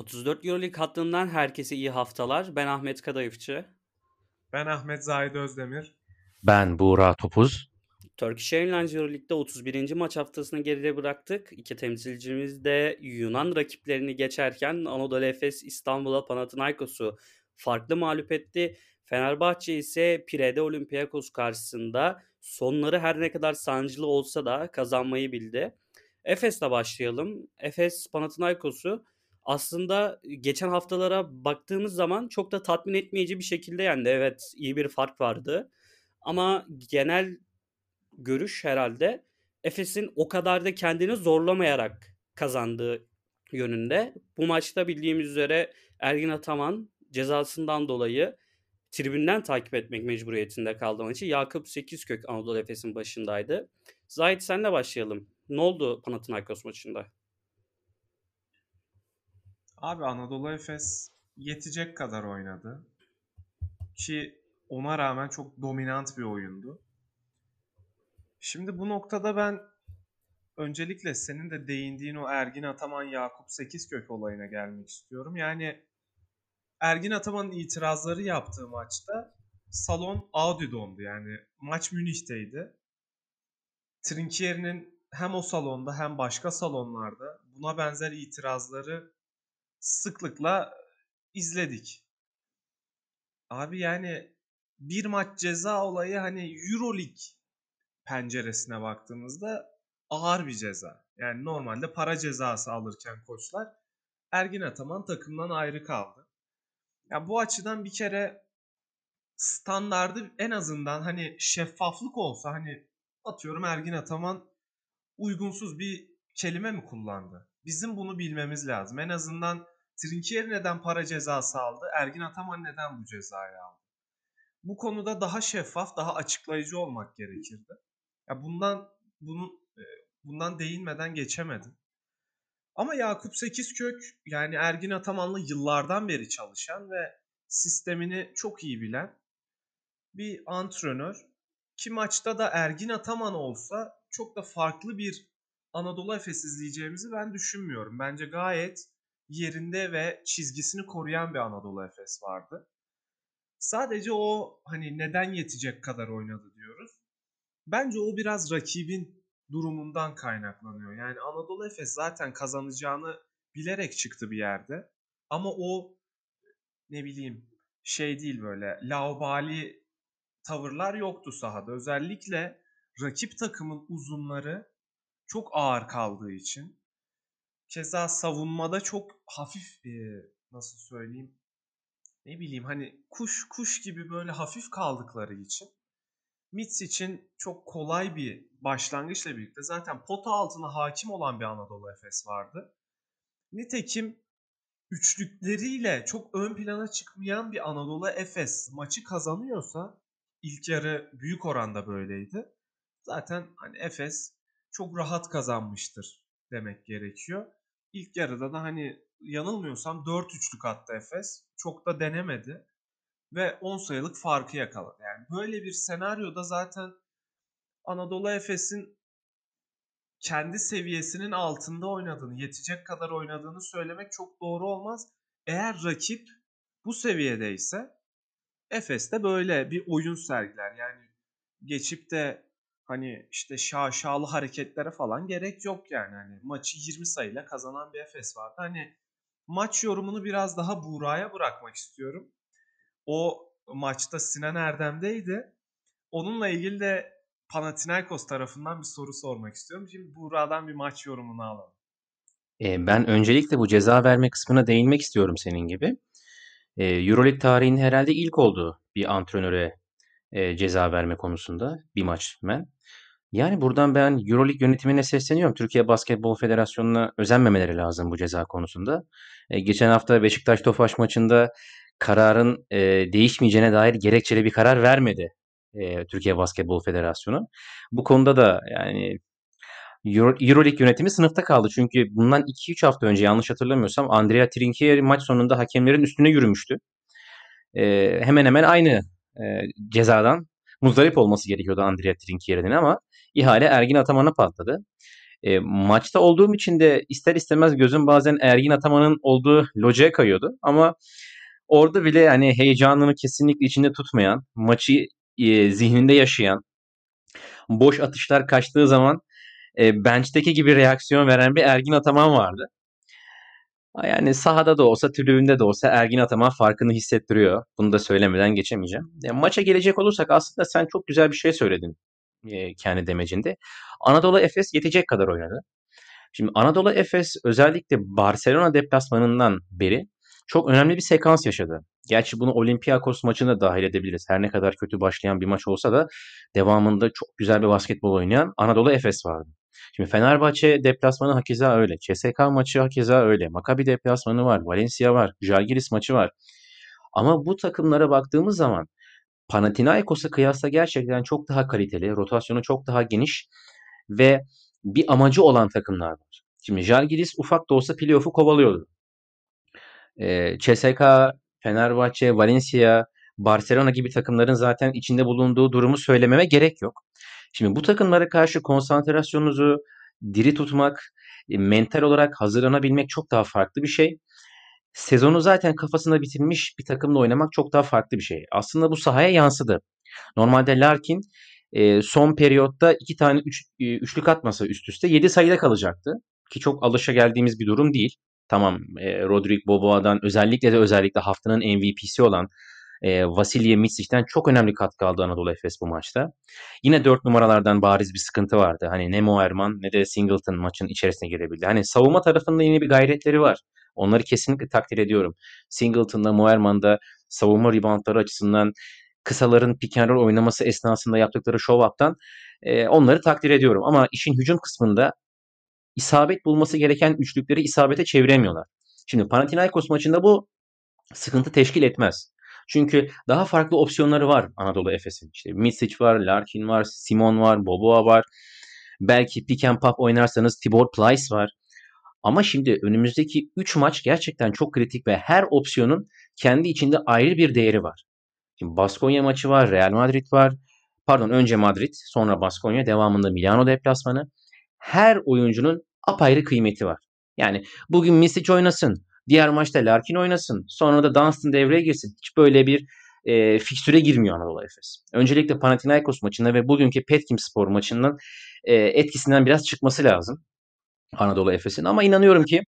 34 Euroleague hattından herkese iyi haftalar. Ben Ahmet Kadayıfçı. Ben Ahmet Zahid Özdemir. Ben Buğra Topuz. Turkish Airlines Euroleague'de 31. maç haftasını geride bıraktık. İki temsilcimiz de Yunan rakiplerini geçerken Anadolu Efes İstanbul'a Panathinaikos'u farklı mağlup etti. Fenerbahçe ise Pire'de Olympiakos karşısında sonları her ne kadar sancılı olsa da kazanmayı bildi. Efes'le başlayalım. Efes Panathinaikos'u aslında geçen haftalara baktığımız zaman çok da tatmin etmeyici bir şekilde yendi. Evet iyi bir fark vardı. Ama genel görüş herhalde Efes'in o kadar da kendini zorlamayarak kazandığı yönünde. Bu maçta bildiğimiz üzere Ergin Ataman cezasından dolayı tribünden takip etmek mecburiyetinde kaldı maçı. Yakup Sekizkök Anadolu Efes'in başındaydı. Zahit senle başlayalım. Ne oldu Panathinaikos maçında? Abi Anadolu Efes yetecek kadar oynadı. Ki ona rağmen çok dominant bir oyundu. Şimdi bu noktada ben öncelikle senin de değindiğin o Ergin Ataman Yakup Sekizkök olayına gelmek istiyorum. Yani Ergin Ataman'ın itirazları yaptığı maçta salon Audi'dondu yani maç Münih'teydi. Trinkier'in hem o salonda hem başka salonlarda buna benzer itirazları sıklıkla izledik. Abi yani bir maç ceza olayı hani Euroleague penceresine baktığımızda ağır bir ceza. Yani normalde para cezası alırken koçlar Ergin Ataman takımdan ayrı kaldı. Ya yani bu açıdan bir kere standardı en azından hani şeffaflık olsa hani atıyorum Ergin Ataman uygunsuz bir kelime mi kullandı? Bizim bunu bilmemiz lazım. En azından Trinkieri neden para cezası aldı? Ergin Ataman neden bu cezayı aldı? Bu konuda daha şeffaf, daha açıklayıcı olmak gerekirdi. Ya bundan bunun e, bundan değinmeden geçemedim. Ama Yakup Sekizkök yani Ergin Ataman'la yıllardan beri çalışan ve sistemini çok iyi bilen bir antrenör. Ki maçta da Ergin Ataman olsa çok da farklı bir Anadolu Efes izleyeceğimizi ben düşünmüyorum. Bence gayet yerinde ve çizgisini koruyan bir Anadolu Efes vardı. Sadece o hani neden yetecek kadar oynadı diyoruz. Bence o biraz rakibin durumundan kaynaklanıyor. Yani Anadolu Efes zaten kazanacağını bilerek çıktı bir yerde. Ama o ne bileyim şey değil böyle laubali tavırlar yoktu sahada. Özellikle rakip takımın uzunları çok ağır kaldığı için Keza savunmada çok hafif e, nasıl söyleyeyim ne bileyim hani kuş kuş gibi böyle hafif kaldıkları için Mitz için çok kolay bir başlangıçla birlikte zaten pota altına hakim olan bir Anadolu Efes vardı. Nitekim üçlükleriyle çok ön plana çıkmayan bir Anadolu Efes maçı kazanıyorsa ilk yarı büyük oranda böyleydi. Zaten hani Efes çok rahat kazanmıştır demek gerekiyor. İlk yarıda da hani yanılmıyorsam 4-3'lük attı Efes. Çok da denemedi. Ve 10 sayılık farkı yakaladı. Yani böyle bir senaryoda zaten Anadolu Efes'in kendi seviyesinin altında oynadığını, yetecek kadar oynadığını söylemek çok doğru olmaz. Eğer rakip bu seviyedeyse Efes de böyle bir oyun sergiler. Yani geçip de hani işte şaşalı hareketlere falan gerek yok yani. Hani maçı 20 sayıyla kazanan bir Efes vardı. Hani maç yorumunu biraz daha Buğra'ya bırakmak istiyorum. O maçta Sinan Erdem'deydi. Onunla ilgili de Panathinaikos tarafından bir soru sormak istiyorum. Şimdi Buğra'dan bir maç yorumunu alalım. E, ben öncelikle bu ceza verme kısmına değinmek istiyorum senin gibi. E, Euroleague tarihinin herhalde ilk olduğu bir antrenöre e, ceza verme konusunda bir maç ben. Yani buradan ben Euroleague yönetimine sesleniyorum. Türkiye Basketbol Federasyonu'na özenmemeleri lazım bu ceza konusunda. E, geçen hafta Beşiktaş-Tofaş maçında kararın e, değişmeyeceğine dair gerekçeli bir karar vermedi e, Türkiye Basketbol Federasyonu. Bu konuda da yani Euro, Euroleague yönetimi sınıfta kaldı. Çünkü bundan 2-3 hafta önce yanlış hatırlamıyorsam Andrea Trinchieri maç sonunda hakemlerin üstüne yürümüştü. E, hemen hemen aynı e, cezadan muzdarip olması gerekiyordu Andrea Trinchieri'nin ama ihale Ergin Ataman'a patladı. E, maçta olduğum için de ister istemez gözüm bazen Ergin Ataman'ın olduğu locaya kayıyordu. Ama orada bile hani heyecanını kesinlikle içinde tutmayan, maçı e, zihninde yaşayan, boş atışlar kaçtığı zaman e, bench'teki gibi reaksiyon veren bir Ergin Ataman vardı. Yani sahada da olsa, tribünde de olsa Ergin Ataman farkını hissettiriyor. Bunu da söylemeden geçemeyeceğim. E, maça gelecek olursak aslında sen çok güzel bir şey söyledin e, kendi demecinde. Anadolu Efes yetecek kadar oynadı. Şimdi Anadolu Efes özellikle Barcelona deplasmanından beri çok önemli bir sekans yaşadı. Gerçi bunu Olympiakos maçına dahil edebiliriz. Her ne kadar kötü başlayan bir maç olsa da devamında çok güzel bir basketbol oynayan Anadolu Efes vardı. Şimdi Fenerbahçe deplasmanı hakeza öyle. CSK maçı hakeza öyle. Maccabi deplasmanı var. Valencia var. Jalgiris maçı var. Ama bu takımlara baktığımız zaman Panathinaikos'a kıyasla gerçekten çok daha kaliteli, rotasyonu çok daha geniş ve bir amacı olan takımlar var. Şimdi Jalgiris ufak da olsa playoff'u kovalıyordu. Ee, CSK, Fenerbahçe, Valencia, Barcelona gibi takımların zaten içinde bulunduğu durumu söylememe gerek yok. Şimdi bu takımlara karşı konsantrasyonunuzu diri tutmak, e, mental olarak hazırlanabilmek çok daha farklı bir şey. Sezonu zaten kafasında bitirmiş bir takımla oynamak çok daha farklı bir şey. Aslında bu sahaya yansıdı. Normalde Larkin e, son periyotta iki tane üç, e, üçlük atmasa üst üste 7 sayıda kalacaktı. Ki çok alışa geldiğimiz bir durum değil. Tamam e, Rodrik Boboa'dan özellikle de özellikle haftanın MVP'si olan e, Vasilya Mitsic'den çok önemli katkı aldı Anadolu Efes bu maçta. Yine 4 numaralardan bariz bir sıkıntı vardı. Hani ne Moerman ne de Singleton maçın içerisine girebildi. Hani savunma tarafında yine bir gayretleri var. Onları kesinlikle takdir ediyorum. Singleton'da Moerman'da savunma reboundları açısından kısaların pick and roll oynaması esnasında yaptıkları show up'tan e, onları takdir ediyorum. Ama işin hücum kısmında isabet bulması gereken üçlükleri isabete çeviremiyorlar. Şimdi Panathinaikos maçında bu sıkıntı teşkil etmez. Çünkü daha farklı opsiyonları var Anadolu Efes'in. İşte Misic var, Larkin var, Simon var, Boboa var. Belki pick and pop oynarsanız Tibor Plyce var. Ama şimdi önümüzdeki 3 maç gerçekten çok kritik ve her opsiyonun kendi içinde ayrı bir değeri var. Şimdi Baskonya maçı var, Real Madrid var. Pardon önce Madrid, sonra Baskonya, devamında Milano deplasmanı. Her oyuncunun apayrı kıymeti var. Yani bugün Misic oynasın, diğer maçta Larkin oynasın, sonra da Dunstan devreye girsin. Hiç böyle bir e, fikstüre girmiyor Anadolu Efes. Öncelikle Panathinaikos maçında ve bugünkü Petkim Spor maçından e, etkisinden biraz çıkması lazım Anadolu Efes'in. Ama inanıyorum ki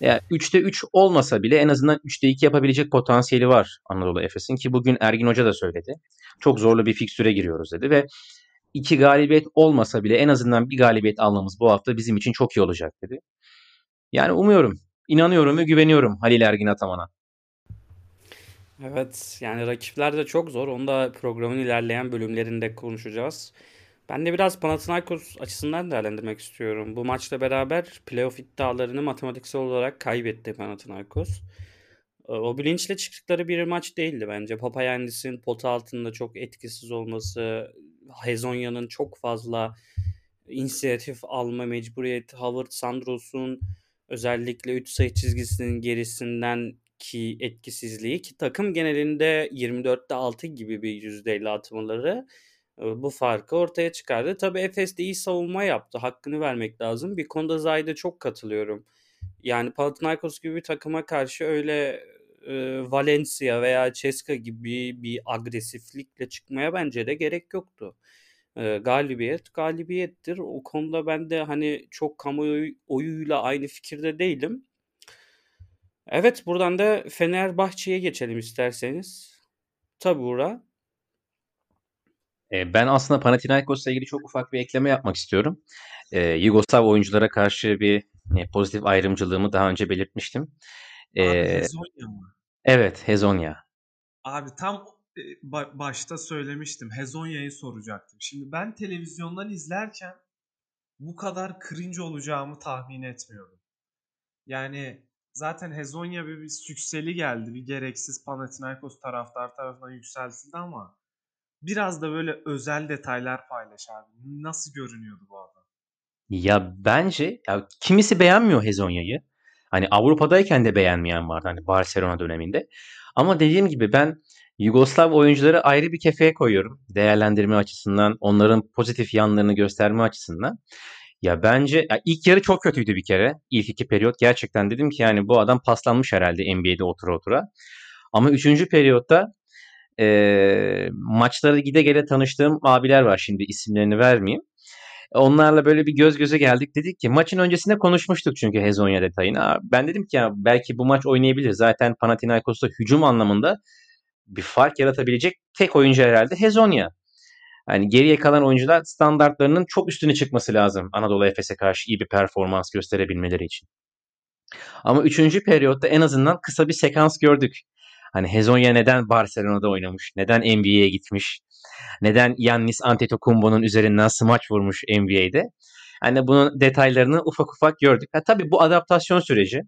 yani 3'te 3 olmasa bile en azından 3'te 2 yapabilecek potansiyeli var Anadolu Efes'in ki bugün Ergin Hoca da söyledi. Çok zorlu bir fikstüre giriyoruz dedi ve iki galibiyet olmasa bile en azından bir galibiyet almamız bu hafta bizim için çok iyi olacak dedi. Yani umuyorum, inanıyorum ve güveniyorum Halil Ergin Ataman'a. Evet yani rakipler de çok zor. Onu da programın ilerleyen bölümlerinde konuşacağız. Ben de biraz Panathinaikos açısından değerlendirmek istiyorum. Bu maçla beraber playoff iddialarını matematiksel olarak kaybetti Panathinaikos. Ee, o bilinçle çıktıkları bir maç değildi bence. Papayendis'in pota altında çok etkisiz olması, Hezonya'nın çok fazla inisiyatif alma mecburiyeti, Howard Sandros'un özellikle 3 sayı çizgisinin gerisinden ki etkisizliği ki takım genelinde 24'te 6 gibi bir yüzdeyle atmaları bu farkı ortaya çıkardı. Tabii Efes de iyi savunma yaptı. Hakkını vermek lazım. Bir konuda Zayda çok katılıyorum. Yani Panathinaikos gibi bir takıma karşı öyle e, Valencia veya Ceska gibi bir agresiflikle çıkmaya bence de gerek yoktu. E, galibiyet galibiyettir. O konuda ben de hani çok kamuoyuyla aynı fikirde değilim. Evet buradan da Fenerbahçe'ye geçelim isterseniz. Tabi Uğra. Ben aslında Panathinaikos'la ilgili çok ufak bir ekleme yapmak istiyorum. Ee, Yugoslav oyunculara karşı bir e, pozitif ayrımcılığımı daha önce belirtmiştim. Abi Ee, Hezonya mı? evet, Hezonya. Abi tam e, başta söylemiştim. Hezonya'yı soracaktım. Şimdi ben televizyondan izlerken bu kadar cringe olacağımı tahmin etmiyordum. Yani zaten Hezonya bir, bir sükseli geldi. Bir gereksiz Panathinaikos taraftar tarafından yükseltildi ama biraz da böyle özel detaylar paylaş abi. Nasıl görünüyordu bu adam? Ya bence ya kimisi beğenmiyor Hezonya'yı. Hani Avrupa'dayken de beğenmeyen vardı hani Barcelona döneminde. Ama dediğim gibi ben Yugoslav oyuncuları ayrı bir kefeye koyuyorum. Değerlendirme açısından, onların pozitif yanlarını gösterme açısından. Ya bence ya ilk yarı çok kötüydü bir kere. İlk iki periyot gerçekten dedim ki yani bu adam paslanmış herhalde NBA'de otura otura. Ama üçüncü periyotta e, maçlara gide gele tanıştığım abiler var şimdi isimlerini vermeyeyim. Onlarla böyle bir göz göze geldik. Dedik ki maçın öncesinde konuşmuştuk çünkü Hezonya detayını. Ben dedim ki ya belki bu maç oynayabilir. Zaten Panathinaikos'ta hücum anlamında bir fark yaratabilecek tek oyuncu herhalde Hezonya. Yani geriye kalan oyuncular standartlarının çok üstüne çıkması lazım Anadolu Efes'e karşı iyi bir performans gösterebilmeleri için. Ama üçüncü periyotta en azından kısa bir sekans gördük. Hani Hezonya neden Barcelona'da oynamış? Neden NBA'ye gitmiş? Neden Yannis Antetokounmpo'nun üzerinden smaç vurmuş NBA'de? Hani bunun detaylarını ufak ufak gördük. Ha, tabii bu adaptasyon süreci.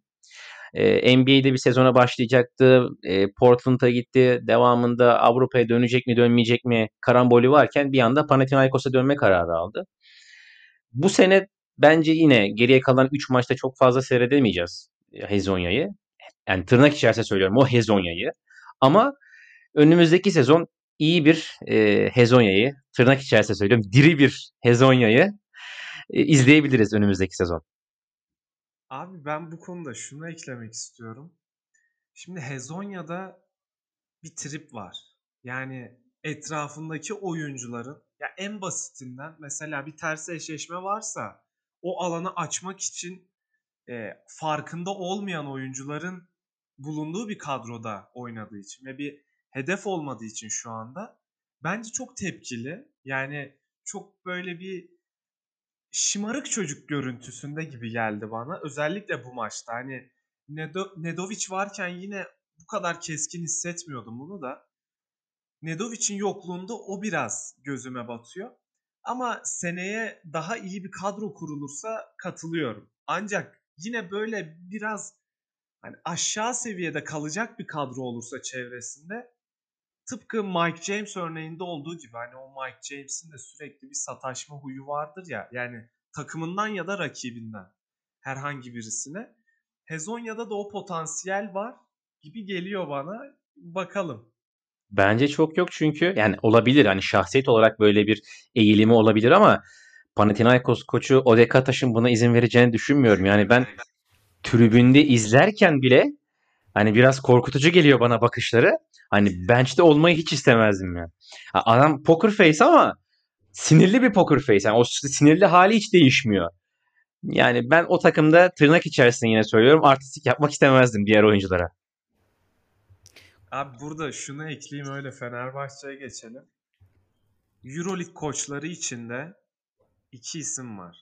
Ee, NBA'de bir sezona başlayacaktı. Ee, Portland'a gitti. Devamında Avrupa'ya dönecek mi dönmeyecek mi karambolü varken bir anda Panathinaikos'a dönme kararı aldı. Bu sene bence yine geriye kalan 3 maçta çok fazla seyredemeyeceğiz Hezonya'yı. Yani tırnak içerisinde söylüyorum o Hezonya'yı. Ama önümüzdeki sezon iyi bir e, Hezonya'yı, tırnak içerisinde söylüyorum, diri bir Hezonya'yı e, izleyebiliriz önümüzdeki sezon. Abi ben bu konuda şunu eklemek istiyorum. Şimdi Hezonya'da bir trip var. Yani etrafındaki oyuncuların ya en basitinden mesela bir ters eşleşme varsa o alanı açmak için e, farkında olmayan oyuncuların bulunduğu bir kadroda oynadığı için ve bir hedef olmadığı için şu anda bence çok tepkili. Yani çok böyle bir şımarık çocuk görüntüsünde gibi geldi bana. Özellikle bu maçta. Hani Nedo Nedovic varken yine bu kadar keskin hissetmiyordum bunu da. Nedovic'in yokluğunda o biraz gözüme batıyor. Ama seneye daha iyi bir kadro kurulursa katılıyorum. Ancak yine böyle biraz hani aşağı seviyede kalacak bir kadro olursa çevresinde tıpkı Mike James örneğinde olduğu gibi hani o Mike James'in de sürekli bir sataşma huyu vardır ya yani takımından ya da rakibinden herhangi birisine. Hezonya'da da o potansiyel var gibi geliyor bana. Bakalım. Bence çok yok çünkü yani olabilir hani şahsiyet olarak böyle bir eğilimi olabilir ama Panathinaikos koçu Ode Kataş'ın buna izin vereceğini düşünmüyorum. Yani ben tribünde izlerken bile hani biraz korkutucu geliyor bana bakışları. Hani bench'te olmayı hiç istemezdim yani. Adam poker face ama sinirli bir poker face. Yani o sinirli hali hiç değişmiyor. Yani ben o takımda tırnak içerisinde yine söylüyorum artistik yapmak istemezdim diğer oyunculara. Abi burada şunu ekleyeyim öyle Fenerbahçe'ye geçelim. Euroleague koçları içinde iki isim var.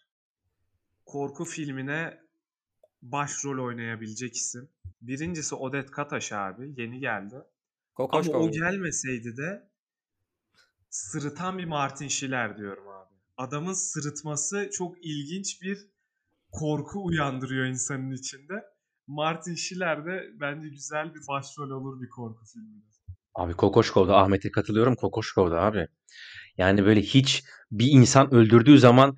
Korku filmine başrol oynayabilecek isim. Birincisi Odet Kataş abi. Yeni geldi. Kokoşko Ama o gelmeseydi de sırıtan bir Martin Schiller diyorum abi. Adamın sırıtması çok ilginç bir korku uyandırıyor insanın içinde. Martin Schiller de bence güzel bir başrol olur bir korku filminde. Abi Kokoşkov'da Ahmet'e katılıyorum Kokoşkov'da abi. Yani böyle hiç bir insan öldürdüğü zaman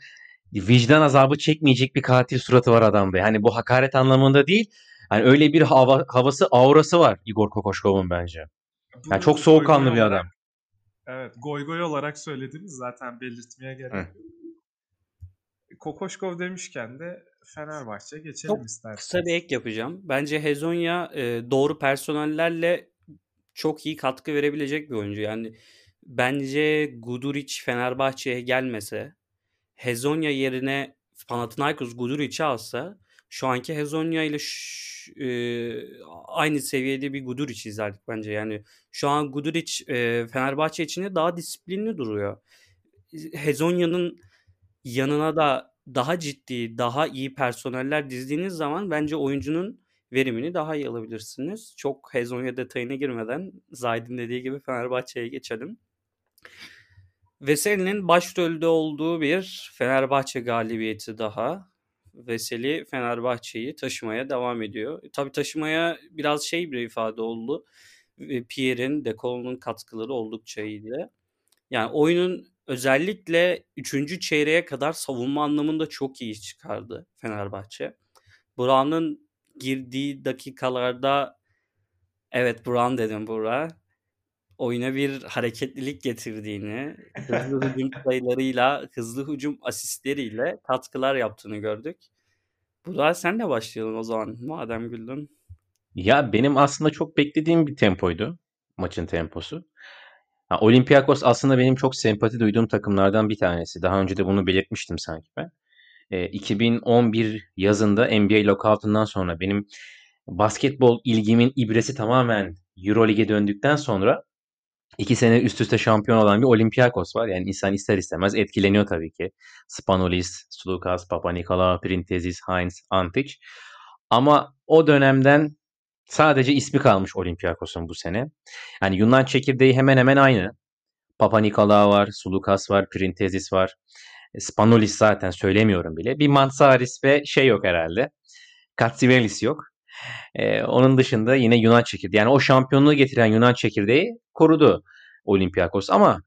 vicdan azabı çekmeyecek bir katil suratı var adamda. Yani bu hakaret anlamında değil. Yani öyle bir hava, havası, aurası var Igor Kokoşkov'un bence. Yani çok soğukkanlı bir adam. Evet, goy goy olarak söylediniz zaten belirtmeye gerek yok. Kokoşkov demişken de Fenerbahçe geçelim çok isterseniz. Kısa bir ek yapacağım. Bence Hezonya e, doğru personellerle çok iyi katkı verebilecek bir oyuncu. Yani bence Guduric Fenerbahçe'ye gelmese Hezonya yerine Panathinaikos Guduric'i alsa şu anki Hezonya ile e, aynı seviyede bir Guduric izlerdik bence. Yani şu an Guduric e, Fenerbahçe içinde daha disiplinli duruyor. Hezonya'nın yanına da daha ciddi, daha iyi personeller dizdiğiniz zaman bence oyuncunun verimini daha iyi alabilirsiniz. Çok Hezonya detayına girmeden Zayd'in dediği gibi Fenerbahçe'ye geçelim. Veseli'nin başrolde olduğu bir Fenerbahçe galibiyeti daha. Veseli Fenerbahçe'yi taşımaya devam ediyor. E, tabii taşımaya biraz şey bir ifade oldu. Pierre'in, Decolo'nun katkıları oldukça iyiydi. Yani oyunun özellikle 3. çeyreğe kadar savunma anlamında çok iyi çıkardı Fenerbahçe. Brown'un girdiği dakikalarda evet Brown dedim Burak'a oyuna bir hareketlilik getirdiğini, hızlı hücum sayılarıyla, hızlı hücum asistleriyle katkılar yaptığını gördük. Burak senle başlayalım o zaman madem güldün. Ya benim aslında çok beklediğim bir tempoydu maçın temposu. Ha, Olympiakos aslında benim çok sempati duyduğum takımlardan bir tanesi. Daha önce de bunu belirtmiştim sanki ben. E, 2011 yazında NBA lockout'undan sonra benim basketbol ilgimin ibresi tamamen Euroleague'e döndükten sonra iki sene üst üste şampiyon olan bir Olympiakos var. Yani insan ister istemez etkileniyor tabii ki. Spanolis, Sulukas, Papanikolaou, Printezis, Heinz, Antic. Ama o dönemden sadece ismi kalmış Olympiakos'un bu sene. Yani Yunan çekirdeği hemen hemen aynı. Papa Nikolaou var, Sulukas var, Printezis var. E, Spanolis zaten söylemiyorum bile. Bir Mansaris ve şey yok herhalde. Katsivelis yok. Ee, onun dışında yine Yunan çekirdeği. Yani o şampiyonluğu getiren Yunan çekirdeği korudu Olympiakos. Ama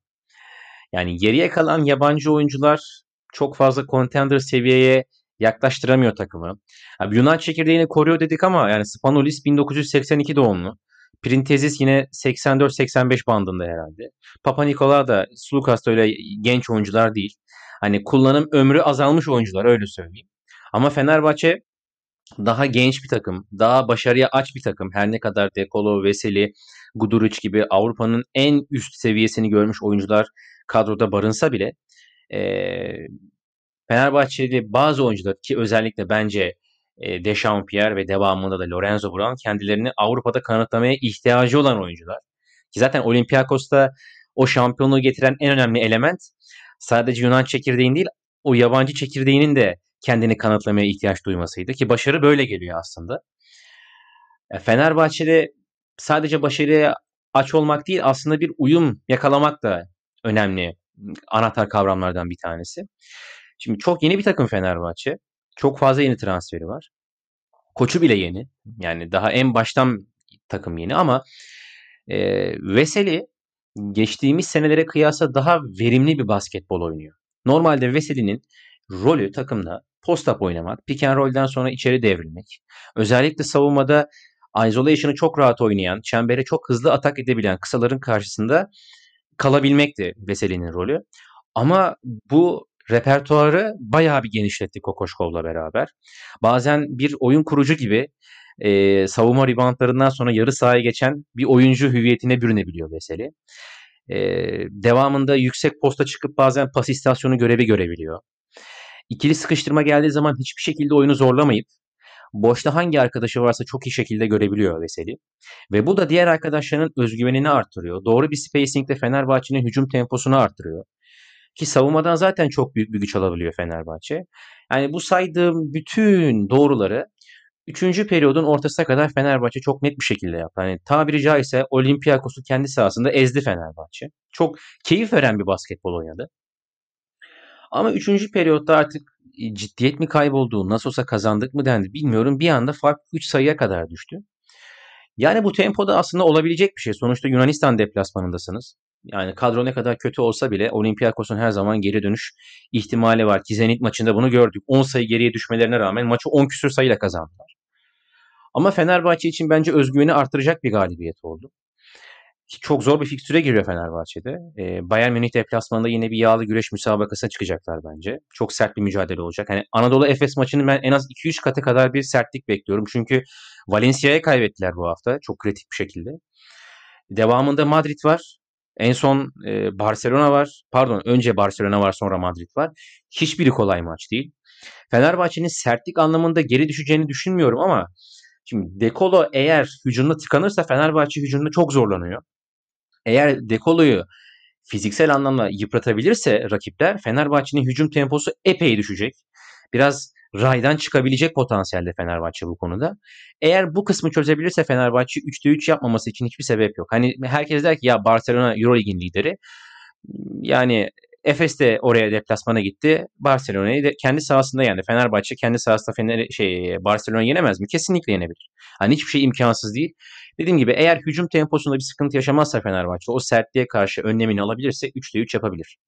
yani geriye kalan yabancı oyuncular çok fazla contender seviyeye yaklaştıramıyor takımı. Abi Yunan çekirdeğini koruyor dedik ama yani Spanolis 1982 doğumlu. Printezis yine 84-85 bandında herhalde. Papa Nikola da Sulukas da öyle genç oyuncular değil. Hani kullanım ömrü azalmış oyuncular öyle söyleyeyim. Ama Fenerbahçe daha genç bir takım, daha başarıya aç bir takım. Her ne kadar Dekolo, Veseli, Guduric gibi Avrupa'nın en üst seviyesini görmüş oyuncular kadroda barınsa bile e, Fenerbahçeli bazı oyuncular ki özellikle bence e, Dechampierre ve devamında da Lorenzo Brown kendilerini Avrupa'da kanıtlamaya ihtiyacı olan oyuncular. Ki zaten Olympiakos'ta o şampiyonluğu getiren en önemli element sadece Yunan çekirdeğin değil o yabancı çekirdeğinin de kendini kanıtlamaya ihtiyaç duymasıydı ki başarı böyle geliyor aslında. E, Fenerbahçe'de sadece başarıya aç olmak değil aslında bir uyum yakalamak da önemli anahtar kavramlardan bir tanesi. Şimdi çok yeni bir takım Fenerbahçe. Çok fazla yeni transferi var. Koçu bile yeni. Yani daha en baştan takım yeni ama e, Veseli geçtiğimiz senelere kıyasla daha verimli bir basketbol oynuyor. Normalde Veseli'nin rolü takımda post-up oynamak, pick and roll'den sonra içeri devrilmek. Özellikle savunmada isolation'ı çok rahat oynayan, çembere çok hızlı atak edebilen kısaların karşısında kalabilmekti Veseli'nin rolü. Ama bu repertuarı bayağı bir genişletti Kokoşkov'la beraber. Bazen bir oyun kurucu gibi e, savunma reboundlarından sonra yarı sahaya geçen bir oyuncu hüviyetine bürünebiliyor Veseli. E, devamında yüksek posta çıkıp bazen pas istasyonu görevi görebiliyor. İkili sıkıştırma geldiği zaman hiçbir şekilde oyunu zorlamayıp boşta hangi arkadaşı varsa çok iyi şekilde görebiliyor Veseli. Ve bu da diğer arkadaşlarının özgüvenini arttırıyor. Doğru bir spacingle Fenerbahçe'nin hücum temposunu arttırıyor. Ki savunmadan zaten çok büyük bir güç alabiliyor Fenerbahçe. Yani bu saydığım bütün doğruları 3. periyodun ortasına kadar Fenerbahçe çok net bir şekilde yaptı. Yani tabiri caizse Olympiakos'u kendi sahasında ezdi Fenerbahçe. Çok keyif veren bir basketbol oynadı. Ama 3. periyotta artık ciddiyet mi kayboldu, nasıl olsa kazandık mı dendi bilmiyorum. Bir anda fark 3 sayıya kadar düştü. Yani bu tempoda aslında olabilecek bir şey. Sonuçta Yunanistan deplasmanındasınız. Yani kadro ne kadar kötü olsa bile Olympiakos'un her zaman geri dönüş ihtimali var. Ki Zenit maçında bunu gördük. 10 sayı geriye düşmelerine rağmen maçı 10 küsür sayıyla kazandılar. Ama Fenerbahçe için bence özgüveni artıracak bir galibiyet oldu. Çok zor bir fikstüre giriyor Fenerbahçe'de. Ee, Bayern Münih deplasmanında yine bir yağlı güreş müsabakasına çıkacaklar bence. Çok sert bir mücadele olacak. Hani Anadolu Efes maçının ben en az 2-3 katı kadar bir sertlik bekliyorum. Çünkü Valencia'ya kaybettiler bu hafta çok kritik bir şekilde. Devamında Madrid var. En son e, Barcelona var. Pardon önce Barcelona var sonra Madrid var. Hiçbiri kolay maç değil. Fenerbahçe'nin sertlik anlamında geri düşeceğini düşünmüyorum ama şimdi Dekolo eğer hücumda tıkanırsa Fenerbahçe hücumda çok zorlanıyor. Eğer Dekolo'yu fiziksel anlamda yıpratabilirse rakipler Fenerbahçe'nin hücum temposu epey düşecek. Biraz raydan çıkabilecek potansiyelde Fenerbahçe bu konuda. Eğer bu kısmı çözebilirse Fenerbahçe 3'te 3 yapmaması için hiçbir sebep yok. Hani herkes der ki ya Barcelona Euroleague'in lideri. Yani Efes de oraya deplasmana gitti. Barcelona'yı da kendi sahasında yendi. Fenerbahçe kendi sahasında Fener şey Barcelona yenemez mi? Kesinlikle yenebilir. Hani hiçbir şey imkansız değil. Dediğim gibi eğer hücum temposunda bir sıkıntı yaşamazsa Fenerbahçe o sertliğe karşı önlemini alabilirse 3'te 3 yapabilir.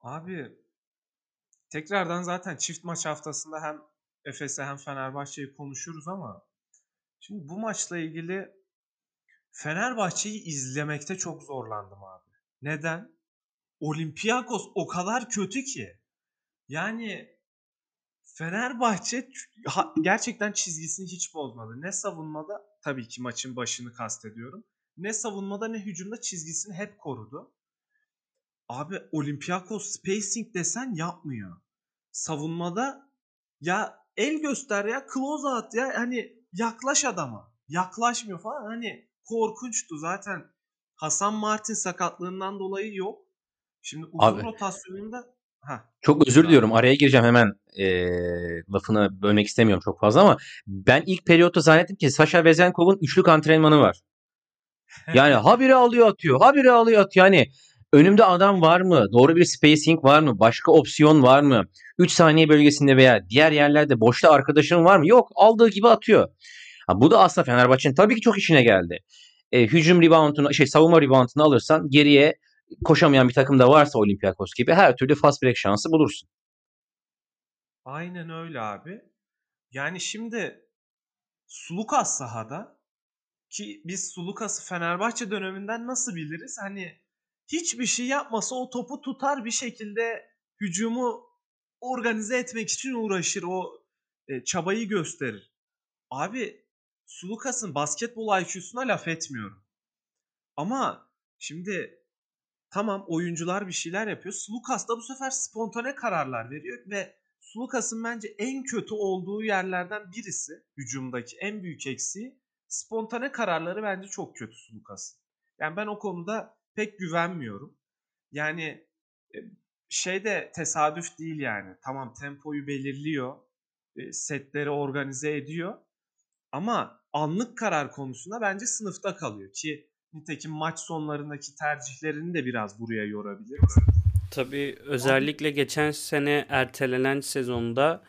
Abi tekrardan zaten çift maç haftasında hem Efes'e hem Fenerbahçe'yi konuşuruz ama şimdi bu maçla ilgili Fenerbahçe'yi izlemekte çok zorlandım abi. Neden? Olympiakos o kadar kötü ki. Yani Fenerbahçe gerçekten çizgisini hiç bozmadı. Ne savunmada tabii ki maçın başını kastediyorum. Ne savunmada ne hücumda çizgisini hep korudu. Abi Olympiakos spacing desen yapmıyor. Savunmada ya el göster ya close at ya hani yaklaş adama. Yaklaşmıyor falan hani korkunçtu zaten. Hasan Martin sakatlığından dolayı yok. Şimdi uzun Abi, rotasyonunda Heh. Çok özür diliyorum. Araya gireceğim hemen e, lafını bölmek istemiyorum çok fazla ama ben ilk periyotta zannettim ki Sasha Vezenkov'un üçlük antrenmanı var. Yani habire alıyor atıyor, habire alıyor atıyor. Yani önümde adam var mı? Doğru bir spacing var mı? Başka opsiyon var mı? 3 saniye bölgesinde veya diğer yerlerde boşta arkadaşın var mı? Yok. Aldığı gibi atıyor. Ha, bu da aslında Fenerbahçe'nin tabii ki çok işine geldi. E, hücum reboundunu, şey savunma reboundunu alırsan geriye koşamayan bir takım da varsa Olympiakos gibi her türlü fast break şansı bulursun. Aynen öyle abi. Yani şimdi Sulukas sahada ki biz Sulukas'ı Fenerbahçe döneminden nasıl biliriz? Hani hiçbir şey yapmasa o topu tutar bir şekilde hücumu organize etmek için uğraşır. O e, çabayı gösterir. Abi Sulukas'ın basketbol IQ'suna laf etmiyorum. Ama şimdi tamam oyuncular bir şeyler yapıyor. Sulukas da bu sefer spontane kararlar veriyor ve Sulukas'ın bence en kötü olduğu yerlerden birisi hücumdaki en büyük eksiği spontane kararları bence çok kötü Sulukas'ın. Yani ben o konuda pek güvenmiyorum. Yani e, şey de tesadüf değil yani. Tamam tempoyu belirliyor. E, setleri organize ediyor. Ama anlık karar konusunda bence sınıfta kalıyor ki Nitekim maç sonlarındaki tercihlerini de biraz buraya yorabiliriz. Tabii özellikle geçen sene ertelenen sezonda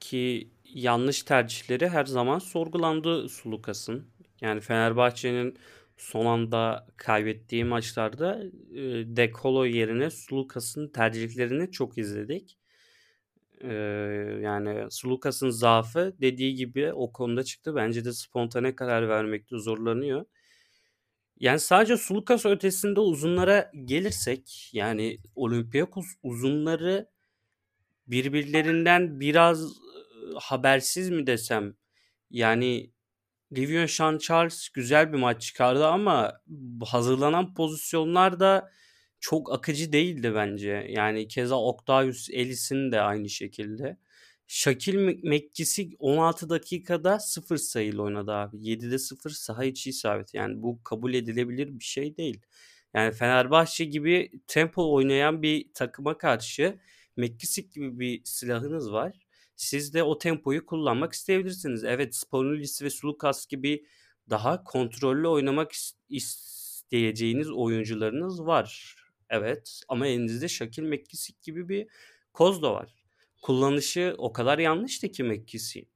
ki yanlış tercihleri her zaman sorgulandı Sulukas'ın. Yani Fenerbahçe'nin son anda kaybettiği maçlarda e, Dekolo yerine Sulukas'ın tercihlerini çok izledik. E, yani Sulukas'ın zaafı dediği gibi o konuda çıktı. Bence de spontane karar vermekte zorlanıyor. Yani sadece Sulukas ötesinde uzunlara gelirsek yani Olympiakos uzunları birbirlerinden biraz habersiz mi desem yani Livion Sean Charles güzel bir maç çıkardı ama hazırlanan pozisyonlar da çok akıcı değildi bence. Yani keza Octavius Ellis'in de aynı şekilde. Şakil Mekkisi 16 dakikada 0 sayıyla oynadı abi. 7'de 0 saha içi isabet. Yani bu kabul edilebilir bir şey değil. Yani Fenerbahçe gibi tempo oynayan bir takıma karşı Mekkisik gibi bir silahınız var. Siz de o tempoyu kullanmak isteyebilirsiniz. Evet Spanulis ve Sulukas gibi daha kontrollü oynamak isteyeceğiniz oyuncularınız var. Evet ama elinizde Şakil Mekkisik gibi bir koz da var kullanışı o kadar yanlıştı ki McKissick'in.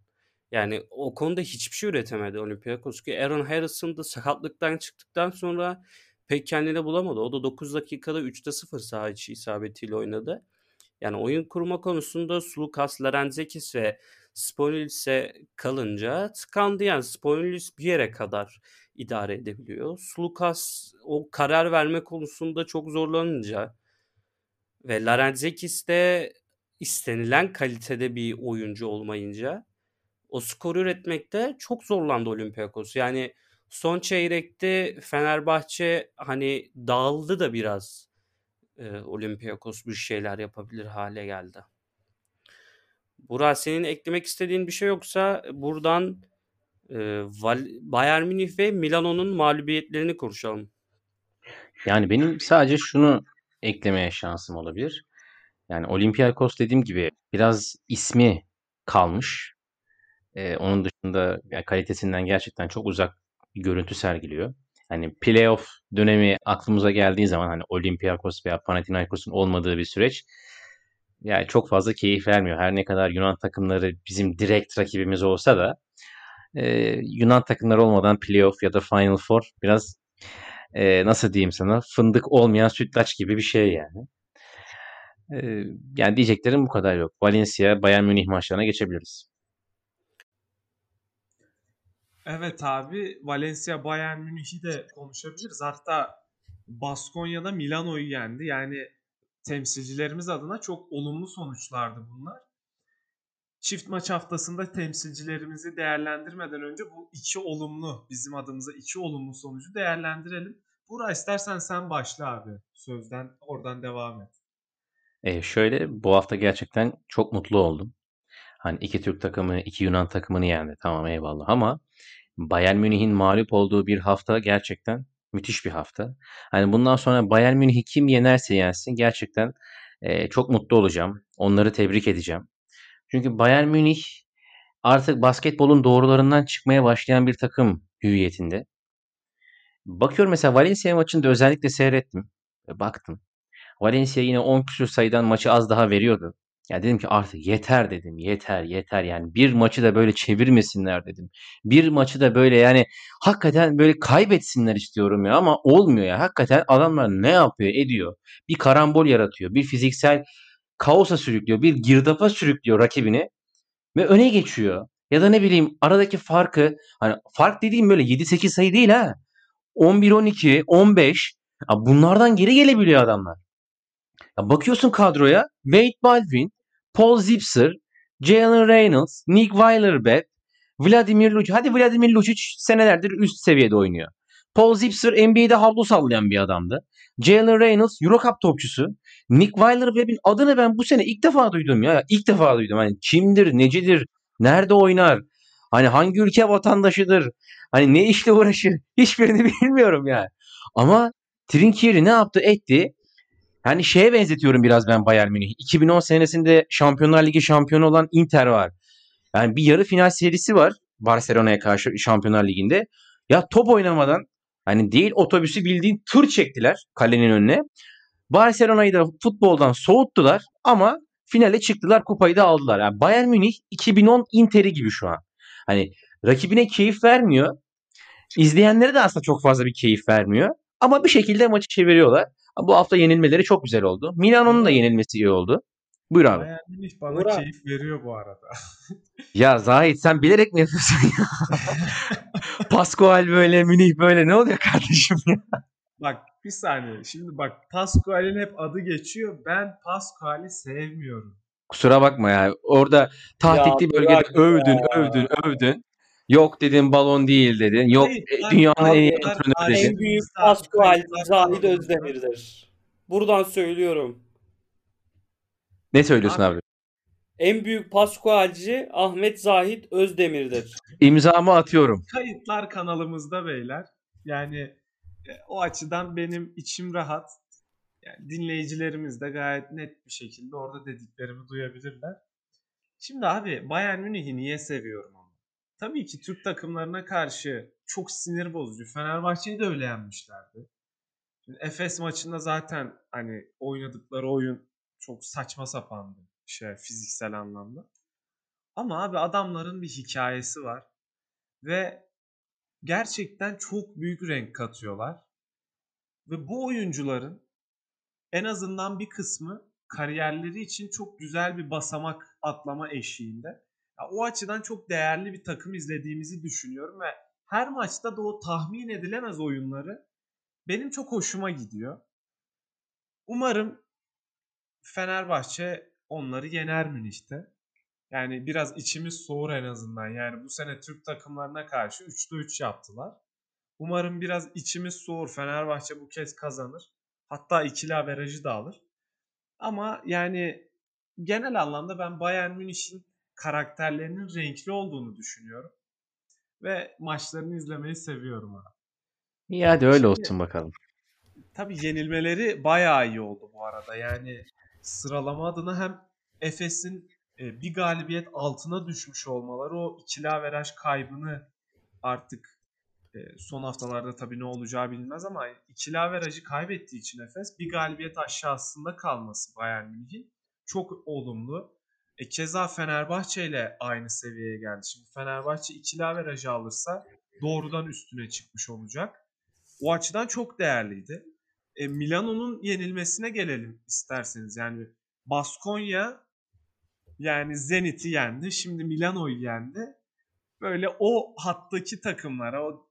Yani o konuda hiçbir şey üretemedi Olympiakos ki Aaron Harrison da sakatlıktan çıktıktan sonra pek kendini bulamadı. O da 9 dakikada 3'te 0 saha içi isabetiyle oynadı. Yani oyun kurma konusunda Sulukas, Larenzekis ve Spolilis'e kalınca tıkandı. Yani Spolilis bir yere kadar idare edebiliyor. Sulukas o karar verme konusunda çok zorlanınca ve Larenzekis de istenilen kalitede bir oyuncu olmayınca o skoru üretmekte çok zorlandı Olympiakos. Yani son çeyrekte Fenerbahçe hani dağıldı da biraz e, Olympiakos bir şeyler yapabilir hale geldi. Burak senin eklemek istediğin bir şey yoksa buradan e, Bayern Münih ve Milano'nun mağlubiyetlerini konuşalım. Yani benim sadece şunu eklemeye şansım olabilir. Yani Olympiakos dediğim gibi biraz ismi kalmış. Ee, onun dışında yani kalitesinden gerçekten çok uzak bir görüntü sergiliyor. Hani playoff dönemi aklımıza geldiği zaman hani Olympiakos veya Panathinaikos'un olmadığı bir süreç yani çok fazla keyif vermiyor. Her ne kadar Yunan takımları bizim direkt rakibimiz olsa da e, Yunan takımları olmadan playoff ya da Final Four biraz e, nasıl diyeyim sana fındık olmayan sütlaç gibi bir şey yani yani diyeceklerim bu kadar yok. Valencia, Bayern Münih maçlarına geçebiliriz. Evet abi Valencia Bayern Münih'i de konuşabiliriz. Hatta Baskonya'da Milano'yu yendi. Yani temsilcilerimiz adına çok olumlu sonuçlardı bunlar. Çift maç haftasında temsilcilerimizi değerlendirmeden önce bu iki olumlu bizim adımıza iki olumlu sonucu değerlendirelim. Burak istersen sen başla abi. Sözden oradan devam et. E, şöyle bu hafta gerçekten çok mutlu oldum. Hani iki Türk takımı, iki Yunan takımını yendi. Tamam eyvallah ama Bayern Münih'in mağlup olduğu bir hafta gerçekten müthiş bir hafta. Hani bundan sonra Bayern Münih'i kim yenerse yensin gerçekten e, çok mutlu olacağım. Onları tebrik edeceğim. Çünkü Bayern Münih artık basketbolun doğrularından çıkmaya başlayan bir takım hüviyetinde. Bakıyorum mesela Valencia maçında özellikle seyrettim. Baktım. Valencia yine 10 küsur sayıdan maçı az daha veriyordu. Ya dedim ki artık yeter dedim. Yeter yeter yani bir maçı da böyle çevirmesinler dedim. Bir maçı da böyle yani hakikaten böyle kaybetsinler istiyorum ya ama olmuyor ya. Hakikaten adamlar ne yapıyor ediyor. Bir karambol yaratıyor. Bir fiziksel kaosa sürüklüyor. Bir girdapa sürüklüyor rakibini ve öne geçiyor. Ya da ne bileyim aradaki farkı hani fark dediğim böyle 7-8 sayı değil ha. 11-12, 15 ya bunlardan geri gelebiliyor adamlar. Ya bakıyorsun kadroya Wade Baldwin, Paul Zipser, Jalen Reynolds, Nick Weiler-Beck, Vladimir Lucic. Hadi Vladimir Lucic senelerdir üst seviyede oynuyor. Paul Zipser NBA'de havlu sallayan bir adamdı. Jalen Reynolds Eurocup topçusu. Nick Weiler-Beck'in adını ben bu sene ilk defa duydum ya. İlk defa duydum. Hani kimdir, necidir, nerede oynar, hani hangi ülke vatandaşıdır, hani ne işle uğraşır hiçbirini bilmiyorum yani. Ama Trinkieri ne yaptı etti. Yani şeye benzetiyorum biraz ben Bayern Münih. 2010 senesinde Şampiyonlar Ligi şampiyonu olan Inter var. Yani bir yarı final serisi var Barcelona'ya karşı Şampiyonlar Ligi'nde. Ya top oynamadan hani değil otobüsü bildiğin tır çektiler kalenin önüne. Barcelona'yı da futboldan soğuttular ama finale çıktılar kupayı da aldılar. Yani Bayern Münih 2010 Inter'i gibi şu an. Hani rakibine keyif vermiyor. İzleyenlere de aslında çok fazla bir keyif vermiyor. Ama bir şekilde maçı çeviriyorlar. Bu hafta yenilmeleri çok güzel oldu. Milano'nun da yenilmesi iyi oldu. Buyur abi. Bayern Münih bana Burak. keyif veriyor bu arada. Ya Zahit sen bilerek mi yapıyorsun ya? Pascual böyle, Münih böyle ne oluyor kardeşim ya? Bak bir saniye. Şimdi bak Pascual'in hep adı geçiyor. Ben Pascual'i sevmiyorum. Kusura bakma ya. Orada tahtitli bölgede övdün, ya. övdün, övdün. Yok dedin balon değil dedin. Yok Hayır, e, dünyanın en iyi antrenörü dedin. En büyük Pascual Zahid. Özdemir'dir. Buradan söylüyorum. Ne söylüyorsun Abi- abi? En büyük Pascualci Ahmet Zahid Özdemir'dir. İmzamı atıyorum. Kayıtlar kanalımızda beyler. Yani e, o açıdan benim içim rahat. Yani dinleyicilerimiz de gayet net bir şekilde orada dediklerimi duyabilirler. Şimdi abi Bayern Münih'i niye seviyorum ama? Tabii ki Türk takımlarına karşı çok sinir bozucu. Fenerbahçe'yi de öyle yenmişlerdi. Şimdi Efes maçında zaten hani oynadıkları oyun çok saçma sapandı şey fiziksel anlamda. Ama abi adamların bir hikayesi var ve gerçekten çok büyük renk katıyorlar. Ve bu oyuncuların en azından bir kısmı kariyerleri için çok güzel bir basamak atlama eşiğinde. Ya o açıdan çok değerli bir takım izlediğimizi düşünüyorum ve her maçta da o tahmin edilemez oyunları benim çok hoşuma gidiyor. Umarım Fenerbahçe onları yener Münih'te. Yani biraz içimiz soğur en azından. Yani bu sene Türk takımlarına karşı 3'te 3 yaptılar. Umarım biraz içimiz soğur. Fenerbahçe bu kez kazanır. Hatta ikili averajı da alır. Ama yani genel anlamda ben Bayern Münih'in karakterlerinin renkli olduğunu düşünüyorum. Ve maçlarını izlemeyi seviyorum abi. İyi hadi öyle Şimdi- olsun bakalım. Tabii yenilmeleri bayağı iyi oldu bu arada. Yani sıralama adına hem Efes'in e, bir galibiyet altına düşmüş olmaları o ikili averaj kaybını artık e, son haftalarda tabii ne olacağı bilinmez ama ikili averajı kaybettiği için Efes bir galibiyet aşağısında kalması Bayern Münih'in çok olumlu. E, keza Fenerbahçe ile aynı seviyeye geldi. Şimdi Fenerbahçe ikili averajı alırsa doğrudan üstüne çıkmış olacak. O açıdan çok değerliydi. E, Milano'nun yenilmesine gelelim isterseniz. Yani Baskonya yani Zenit'i yendi. Şimdi Milano'yu yendi. böyle o hattaki takımlara, o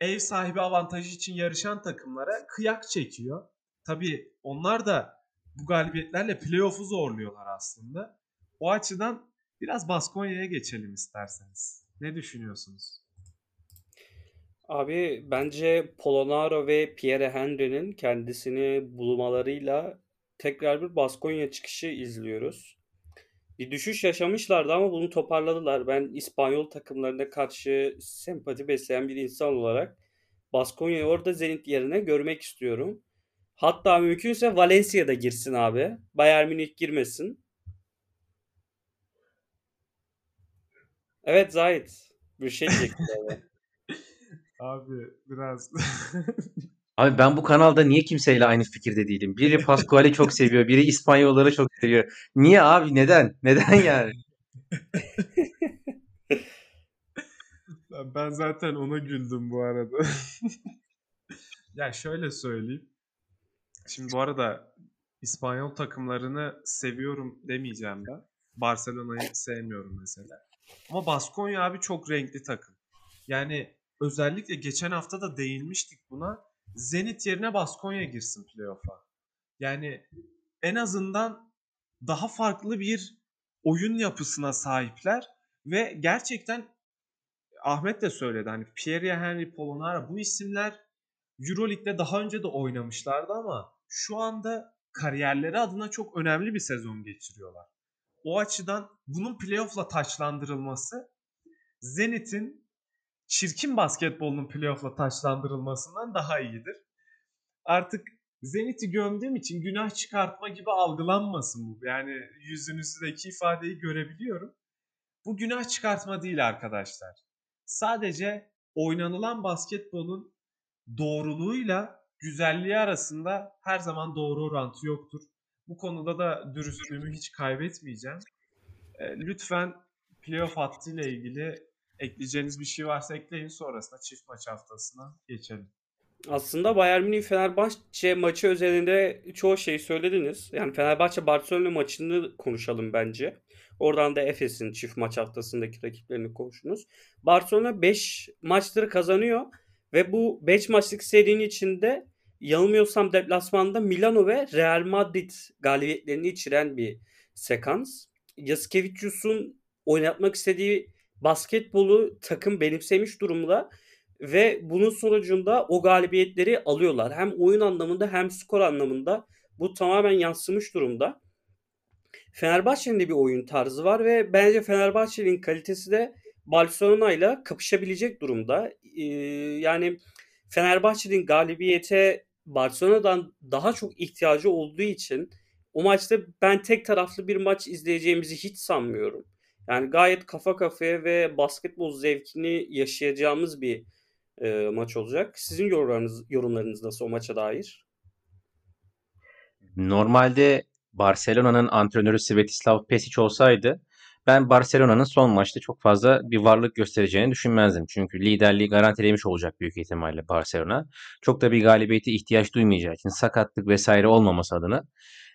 ev sahibi avantajı için yarışan takımlara kıyak çekiyor. Tabii onlar da bu galibiyetlerle playoff'u zorluyorlar aslında. O açıdan biraz Baskonya'ya geçelim isterseniz. Ne düşünüyorsunuz? Abi bence Polonaro ve Pierre Henry'nin kendisini bulmalarıyla tekrar bir Baskonya çıkışı izliyoruz. Bir düşüş yaşamışlardı ama bunu toparladılar. Ben İspanyol takımlarına karşı sempati besleyen bir insan olarak Baskonya'yı orada Zenit yerine görmek istiyorum. Hatta mümkünse Valencia'da girsin abi. Bayern Münih girmesin. Evet Zahit. Bir şey diyecektim abi. Abi biraz Abi ben bu kanalda niye kimseyle aynı fikirde değilim? Biri Pascual'i çok seviyor, biri İspanyolları çok seviyor. Niye abi? Neden? Neden yani? ben zaten ona güldüm bu arada. ya şöyle söyleyeyim. Şimdi bu arada İspanyol takımlarını seviyorum demeyeceğim ben. Barcelona'yı sevmiyorum mesela. Ama Baskonya abi çok renkli takım. Yani özellikle geçen hafta da değinmiştik buna. Zenit yerine Baskonya girsin playoff'a. Yani en azından daha farklı bir oyun yapısına sahipler ve gerçekten Ahmet de söyledi hani Pierre Henry Polonara bu isimler Euroleague'de daha önce de oynamışlardı ama şu anda kariyerleri adına çok önemli bir sezon geçiriyorlar. O açıdan bunun playoff'la taçlandırılması Zenit'in çirkin basketbolunun playoff'la taçlandırılmasından daha iyidir. Artık Zenit'i gömdüğüm için günah çıkartma gibi algılanmasın bu. Yani yüzünüzdeki ifadeyi görebiliyorum. Bu günah çıkartma değil arkadaşlar. Sadece oynanılan basketbolun doğruluğuyla güzelliği arasında her zaman doğru orantı yoktur. Bu konuda da dürüstlüğümü hiç kaybetmeyeceğim. Lütfen playoff hattıyla ilgili ekleyeceğiniz bir şey varsa ekleyin sonrasında çift maç haftasına geçelim. Aslında Bayern Münih Fenerbahçe maçı özelinde çoğu şeyi söylediniz. Yani Fenerbahçe Barcelona maçını konuşalım bence. Oradan da Efes'in çift maç haftasındaki rakiplerini konuşunuz. Barcelona 5 maçları kazanıyor ve bu 5 maçlık serinin içinde yanılmıyorsam deplasmanda Milano ve Real Madrid galibiyetlerini içeren bir sekans. Yasikevicius'un oynatmak istediği basketbolu takım benimsemiş durumda ve bunun sonucunda o galibiyetleri alıyorlar. Hem oyun anlamında hem skor anlamında bu tamamen yansımış durumda. Fenerbahçe'nin de bir oyun tarzı var ve bence Fenerbahçe'nin kalitesi de Barcelona ile kapışabilecek durumda. Ee, yani Fenerbahçe'nin galibiyete Barcelona'dan daha çok ihtiyacı olduğu için o maçta ben tek taraflı bir maç izleyeceğimizi hiç sanmıyorum. Yani gayet kafa kafaya ve basketbol zevkini yaşayacağımız bir e, maç olacak. Sizin yorumlarınız, yorumlarınız nasıl o maça dair? Normalde Barcelona'nın antrenörü Svetislav Pesic olsaydı ben Barcelona'nın son maçta çok fazla bir varlık göstereceğini düşünmezdim. Çünkü liderliği garantilemiş olacak büyük ihtimalle Barcelona. Çok da bir galibiyete ihtiyaç duymayacağı için sakatlık vesaire olmaması adına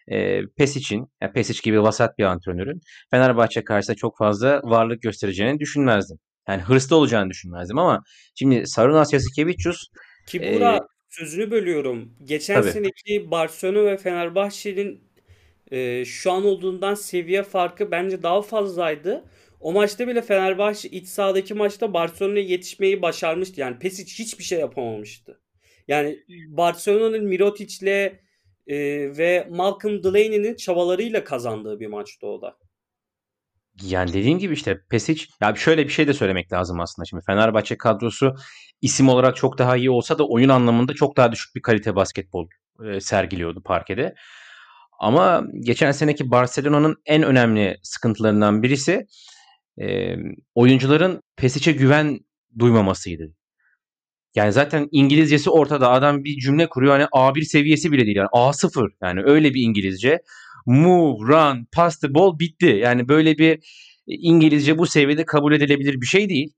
e, Pesic'in, yani Pesic gibi vasat bir antrenörün Fenerbahçe karşısında çok fazla varlık göstereceğini düşünmezdim. Yani hırslı olacağını düşünmezdim ama şimdi Sarunas Yasikevicius ki burada e, sözünü bölüyorum. Geçen tabii. seneki Barcelona ve Fenerbahçe'nin e, şu an olduğundan seviye farkı bence daha fazlaydı. O maçta bile Fenerbahçe iç sahadaki maçta Barcelona'ya yetişmeyi başarmıştı. Yani Pesic hiçbir şey yapamamıştı. Yani Barcelona'nın Mirotic'le e, ve Malcolm Delaney'nin çabalarıyla kazandığı bir maçtı o da. Yani dediğim gibi işte Pesic ya şöyle bir şey de söylemek lazım aslında şimdi Fenerbahçe kadrosu isim olarak çok daha iyi olsa da oyun anlamında çok daha düşük bir kalite basketbol e, sergiliyordu parkede. Ama geçen seneki Barcelona'nın en önemli sıkıntılarından birisi e, oyuncuların Pesic'e güven duymamasıydı. Yani zaten İngilizcesi ortada. Adam bir cümle kuruyor. Hani A1 seviyesi bile değil. Yani A0 yani öyle bir İngilizce. Move, run, pass the ball bitti. Yani böyle bir İngilizce bu seviyede kabul edilebilir bir şey değil.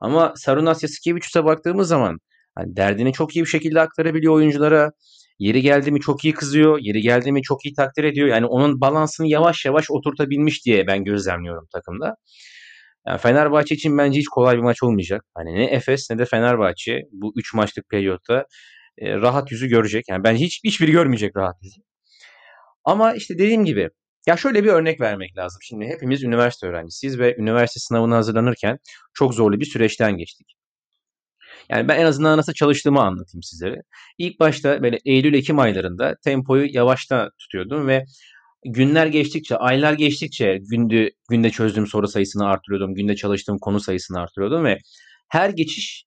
Ama Sarunas Yasikevicius'a baktığımız zaman hani derdini çok iyi bir şekilde aktarabiliyor oyunculara. Yeri geldi mi çok iyi kızıyor. Yeri geldi mi çok iyi takdir ediyor. Yani onun balansını yavaş yavaş oturtabilmiş diye ben gözlemliyorum takımda. Yani Fenerbahçe için bence hiç kolay bir maç olmayacak. Hani ne Efes ne de Fenerbahçe bu 3 maçlık periyotta e, rahat yüzü görecek. Yani bence hiç hiçbiri görmeyecek rahat yüzü. Ama işte dediğim gibi ya şöyle bir örnek vermek lazım. Şimdi hepimiz üniversite öğrencisiyiz ve üniversite sınavına hazırlanırken çok zorlu bir süreçten geçtik. Yani ben en azından nasıl çalıştığımı anlatayım sizlere. İlk başta böyle Eylül-Ekim aylarında tempoyu yavaşta tutuyordum ve günler geçtikçe, aylar geçtikçe günde, günde çözdüğüm soru sayısını artırıyordum. Günde çalıştığım konu sayısını artırıyordum ve her geçiş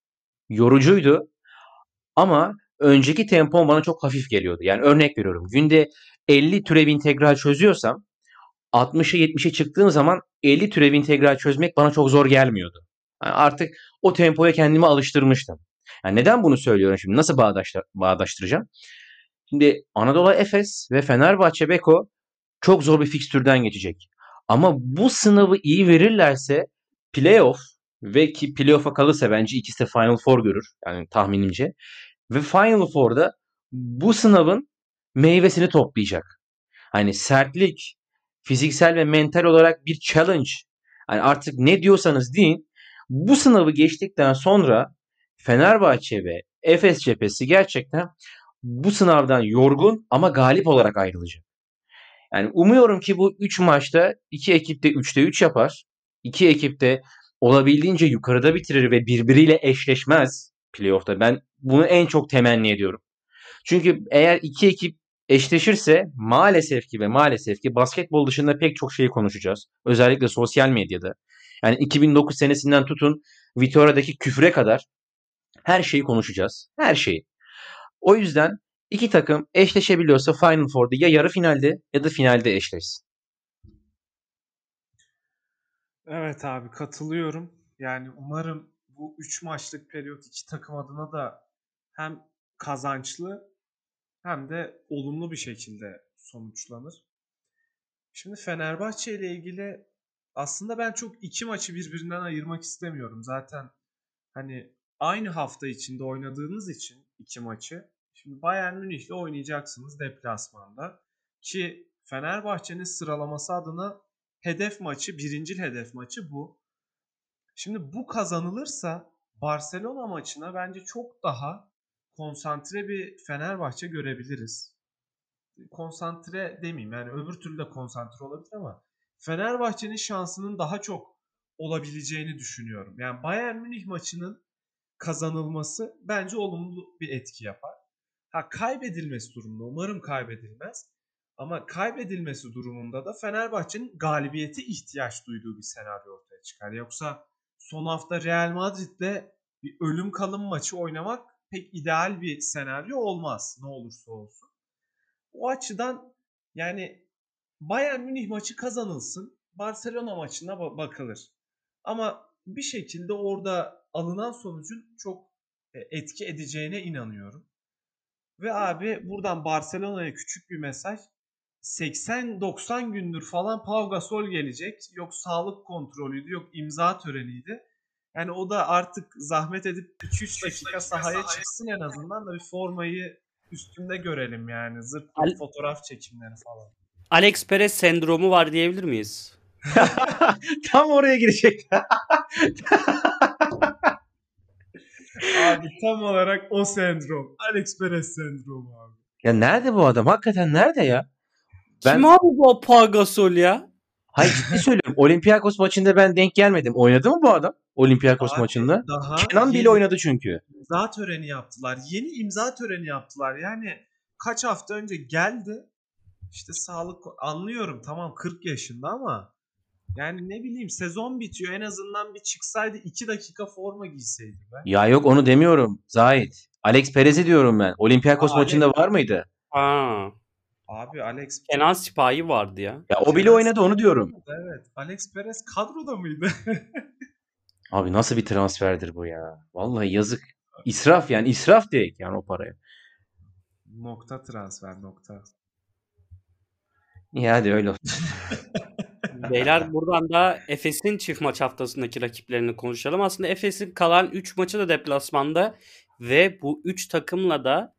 yorucuydu. Ama önceki tempom bana çok hafif geliyordu. Yani örnek veriyorum. Günde 50 türev integral çözüyorsam 60'a 70'e çıktığım zaman 50 türev integral çözmek bana çok zor gelmiyordu. Yani artık o tempoya kendimi alıştırmıştım. Yani neden bunu söylüyorum şimdi? Nasıl bağdaştır bağdaştıracağım? Şimdi Anadolu Efes ve Fenerbahçe Beko çok zor bir fikstürden geçecek. Ama bu sınavı iyi verirlerse playoff ve ki playoff'a kalırsa bence ikisi de Final Four görür. Yani tahminimce. Ve Final Four'da bu sınavın meyvesini toplayacak. Hani sertlik, fiziksel ve mental olarak bir challenge. Hani artık ne diyorsanız deyin. Bu sınavı geçtikten sonra Fenerbahçe ve Efes cephesi gerçekten bu sınavdan yorgun ama galip olarak ayrılacak. Yani umuyorum ki bu 3 maçta iki ekip de 3'te 3 yapar. İki ekip de olabildiğince yukarıda bitirir ve birbiriyle eşleşmez playoff'ta. Ben bunu en çok temenni ediyorum. Çünkü eğer iki ekip eşleşirse maalesef ki ve maalesef ki basketbol dışında pek çok şeyi konuşacağız. Özellikle sosyal medyada. Yani 2009 senesinden tutun Vitoria'daki küfre kadar her şeyi konuşacağız. Her şeyi. O yüzden iki takım eşleşebiliyorsa Final Four'da ya yarı finalde ya da finalde eşleşsin. Evet abi katılıyorum. Yani umarım bu 3 maçlık periyot iki takım adına da hem kazançlı hem de olumlu bir şekilde sonuçlanır. Şimdi Fenerbahçe ile ilgili aslında ben çok iki maçı birbirinden ayırmak istemiyorum. Zaten hani aynı hafta içinde oynadığınız için iki maçı. Şimdi Bayern Münih ile oynayacaksınız deplasmanda. Ki Fenerbahçe'nin sıralaması adına hedef maçı, birincil hedef maçı bu. Şimdi bu kazanılırsa Barcelona maçına bence çok daha konsantre bir Fenerbahçe görebiliriz. Konsantre demeyeyim yani öbür türlü de konsantre olabilir ama Fenerbahçe'nin şansının daha çok olabileceğini düşünüyorum. Yani Bayern Münih maçının kazanılması bence olumlu bir etki yapar. Ha kaybedilmesi durumunda umarım kaybedilmez. Ama kaybedilmesi durumunda da Fenerbahçe'nin galibiyete ihtiyaç duyduğu bir senaryo ortaya çıkar. Yoksa son hafta Real Madrid'le bir ölüm kalım maçı oynamak pek ideal bir senaryo olmaz ne olursa olsun. O açıdan yani Bayern Münih maçı kazanılsın. Barcelona maçına bakılır. Ama bir şekilde orada alınan sonucun çok e, etki edeceğine inanıyorum. Ve abi buradan Barcelona'ya küçük bir mesaj. 80-90 gündür falan Pau Gasol gelecek. Yok sağlık kontrolüydü, yok imza töreniydi. Yani o da artık zahmet edip 2-3 dakika sahaya çıksın en azından da bir formayı üstünde görelim yani. Zırt Al- fotoğraf çekimleri falan. Alex Perez sendromu var diyebilir miyiz? Tam oraya girecek. Abi tam olarak o sendrom. Alex Perez sendromu abi. ya nerede bu adam? Hakikaten nerede ya? Ben- Kim abi bu Pau Gasol ya? Hayır ciddi söylüyorum. Olympiakos maçında ben denk gelmedim. Oynadı mı bu adam? Olympiakos Abi, maçında. Daha Kenan yeni bile oynadı çünkü. imza töreni yaptılar. Yeni imza töreni yaptılar. Yani kaç hafta önce geldi. İşte sağlık anlıyorum tamam 40 yaşında ama yani ne bileyim sezon bitiyor en azından bir çıksaydı 2 dakika forma giyseydi be. Ya yok onu demiyorum. Zahit. Alex Perez'i diyorum ben. Olympiakos Aa, maçında var mıydı? Ha. Abi Alex Kenan Sipahi vardı ya. Ya o bile oynadı onu diyorum. Evet. Alex Perez kadroda mıydı? Abi nasıl bir transferdir bu ya? Vallahi yazık. İsraf yani israf direkt yani o paraya. nokta transfer nokta. İyi hadi öyle olsun. Beyler buradan da Efes'in çift maç haftasındaki rakiplerini konuşalım. Aslında Efes'in kalan 3 maçı da deplasmanda ve bu 3 takımla da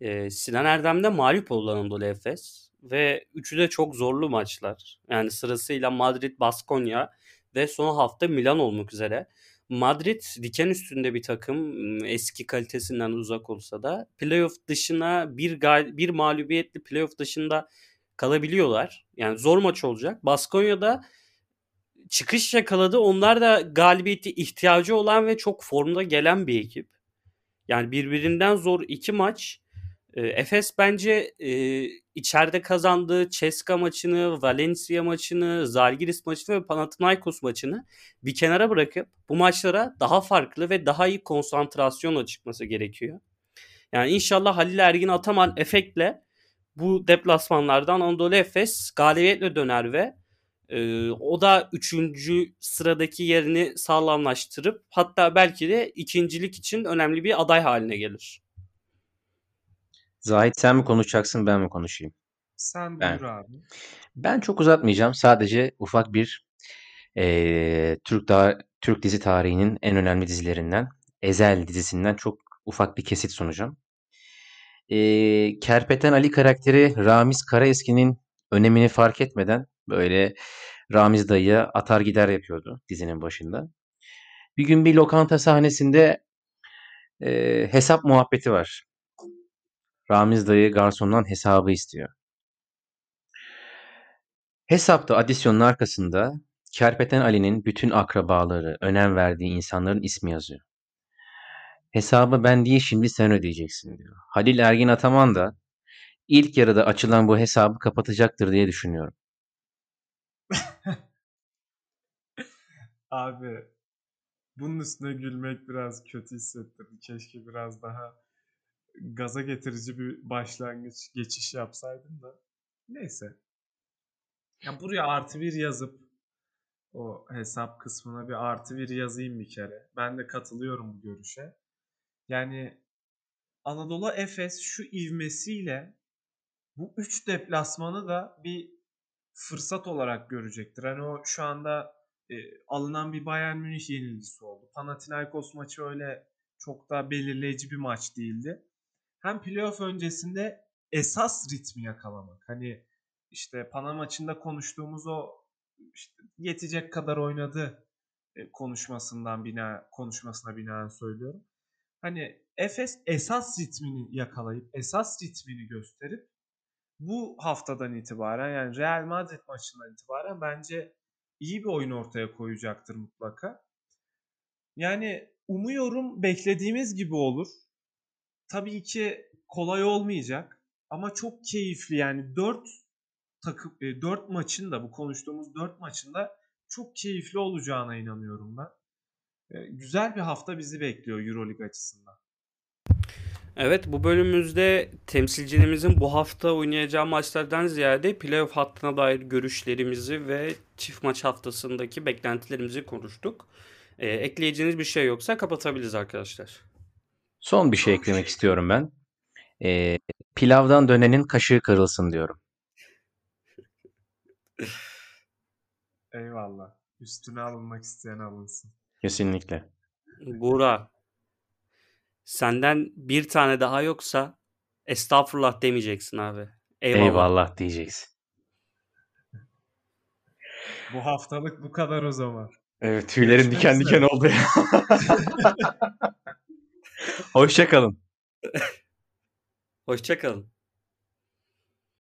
e, Sinan Erdem'de mağlup oldu Anadolu Efes. Ve üçü de çok zorlu maçlar. Yani sırasıyla Madrid, Baskonya ve son hafta Milan olmak üzere. Madrid diken üstünde bir takım eski kalitesinden uzak olsa da playoff dışına bir gal- bir mağlubiyetli playoff dışında kalabiliyorlar. Yani zor maç olacak. Baskonya'da çıkış yakaladı. Onlar da galibiyeti ihtiyacı olan ve çok formda gelen bir ekip. Yani birbirinden zor iki maç. E, Efes bence e, içeride kazandığı Ceska maçını, Valencia maçını, Zalgiris maçını ve Panathinaikos maçını bir kenara bırakıp bu maçlara daha farklı ve daha iyi konsantrasyonla çıkması gerekiyor. Yani inşallah Halil Ergin Ataman efektle bu deplasmanlardan Anadolu Efes galibiyetle döner ve e, o da üçüncü sıradaki yerini sağlamlaştırıp hatta belki de ikincilik için önemli bir aday haline gelir. Zahit sen mi konuşacaksın ben mi konuşayım? Sen Ben. buyur abi. Ben çok uzatmayacağım. Sadece ufak bir eee, Türk da Türk dizi tarihinin en önemli dizilerinden Ezel dizisinden çok ufak bir kesit sunacağım. Eee, Kerpeten Ali karakteri Ramiz Karaeski'nin önemini fark etmeden böyle Ramiz dayıya atar gider yapıyordu dizinin başında. Bir gün bir lokanta sahnesinde eee, hesap muhabbeti var. Ramiz dayı garsondan hesabı istiyor. Hesapta adisyonun arkasında Kerpeten Ali'nin bütün akrabaları, önem verdiği insanların ismi yazıyor. Hesabı ben değil şimdi sen ödeyeceksin diyor. Halil Ergin Ataman da ilk yarıda açılan bu hesabı kapatacaktır diye düşünüyorum. Abi bunun üstüne gülmek biraz kötü hissettirdi. Keşke biraz daha gaza getirici bir başlangıç geçiş yapsaydım da. Neyse. Ya buraya artı bir yazıp o hesap kısmına bir artı bir yazayım bir kere. Ben de katılıyorum bu görüşe. Yani Anadolu Efes şu ivmesiyle bu 3 deplasmanı da bir fırsat olarak görecektir. Hani o şu anda e, alınan bir Bayern Münih yenilgisi oldu. Panathinaikos maçı öyle çok da belirleyici bir maç değildi. Hem playoff öncesinde esas ritmi yakalamak. Hani işte Pana maçında konuştuğumuz o işte yetecek kadar oynadı e, konuşmasından bina konuşmasına binaen söylüyorum. Hani Efes esas ritmini yakalayıp esas ritmini gösterip bu haftadan itibaren yani Real Madrid maçından itibaren bence iyi bir oyun ortaya koyacaktır mutlaka. Yani umuyorum beklediğimiz gibi olur. Tabii ki kolay olmayacak ama çok keyifli yani 4 takım 4 maçın da bu konuştuğumuz 4 maçın da çok keyifli olacağına inanıyorum ben. Güzel bir hafta bizi bekliyor EuroLeague açısından. Evet bu bölümümüzde temsilcilerimizin bu hafta oynayacağı maçlardan ziyade playoff hattına dair görüşlerimizi ve çift maç haftasındaki beklentilerimizi konuştuk. Ee, ekleyeceğiniz bir şey yoksa kapatabiliriz arkadaşlar. Son bir şey eklemek istiyorum ben. Eee, pilavdan dönenin kaşığı kırılsın diyorum. Eyvallah. Üstüne alınmak isteyen alınsın. Kesinlikle. Buğra senden bir tane daha yoksa estağfurullah demeyeceksin abi. Eyvallah. Eyvallah diyeceksin. Bu haftalık bu kadar o zaman. Evet tüylerim Görüşmek diken diken oldu ya. Hoşça kalın. Hoşça kalın.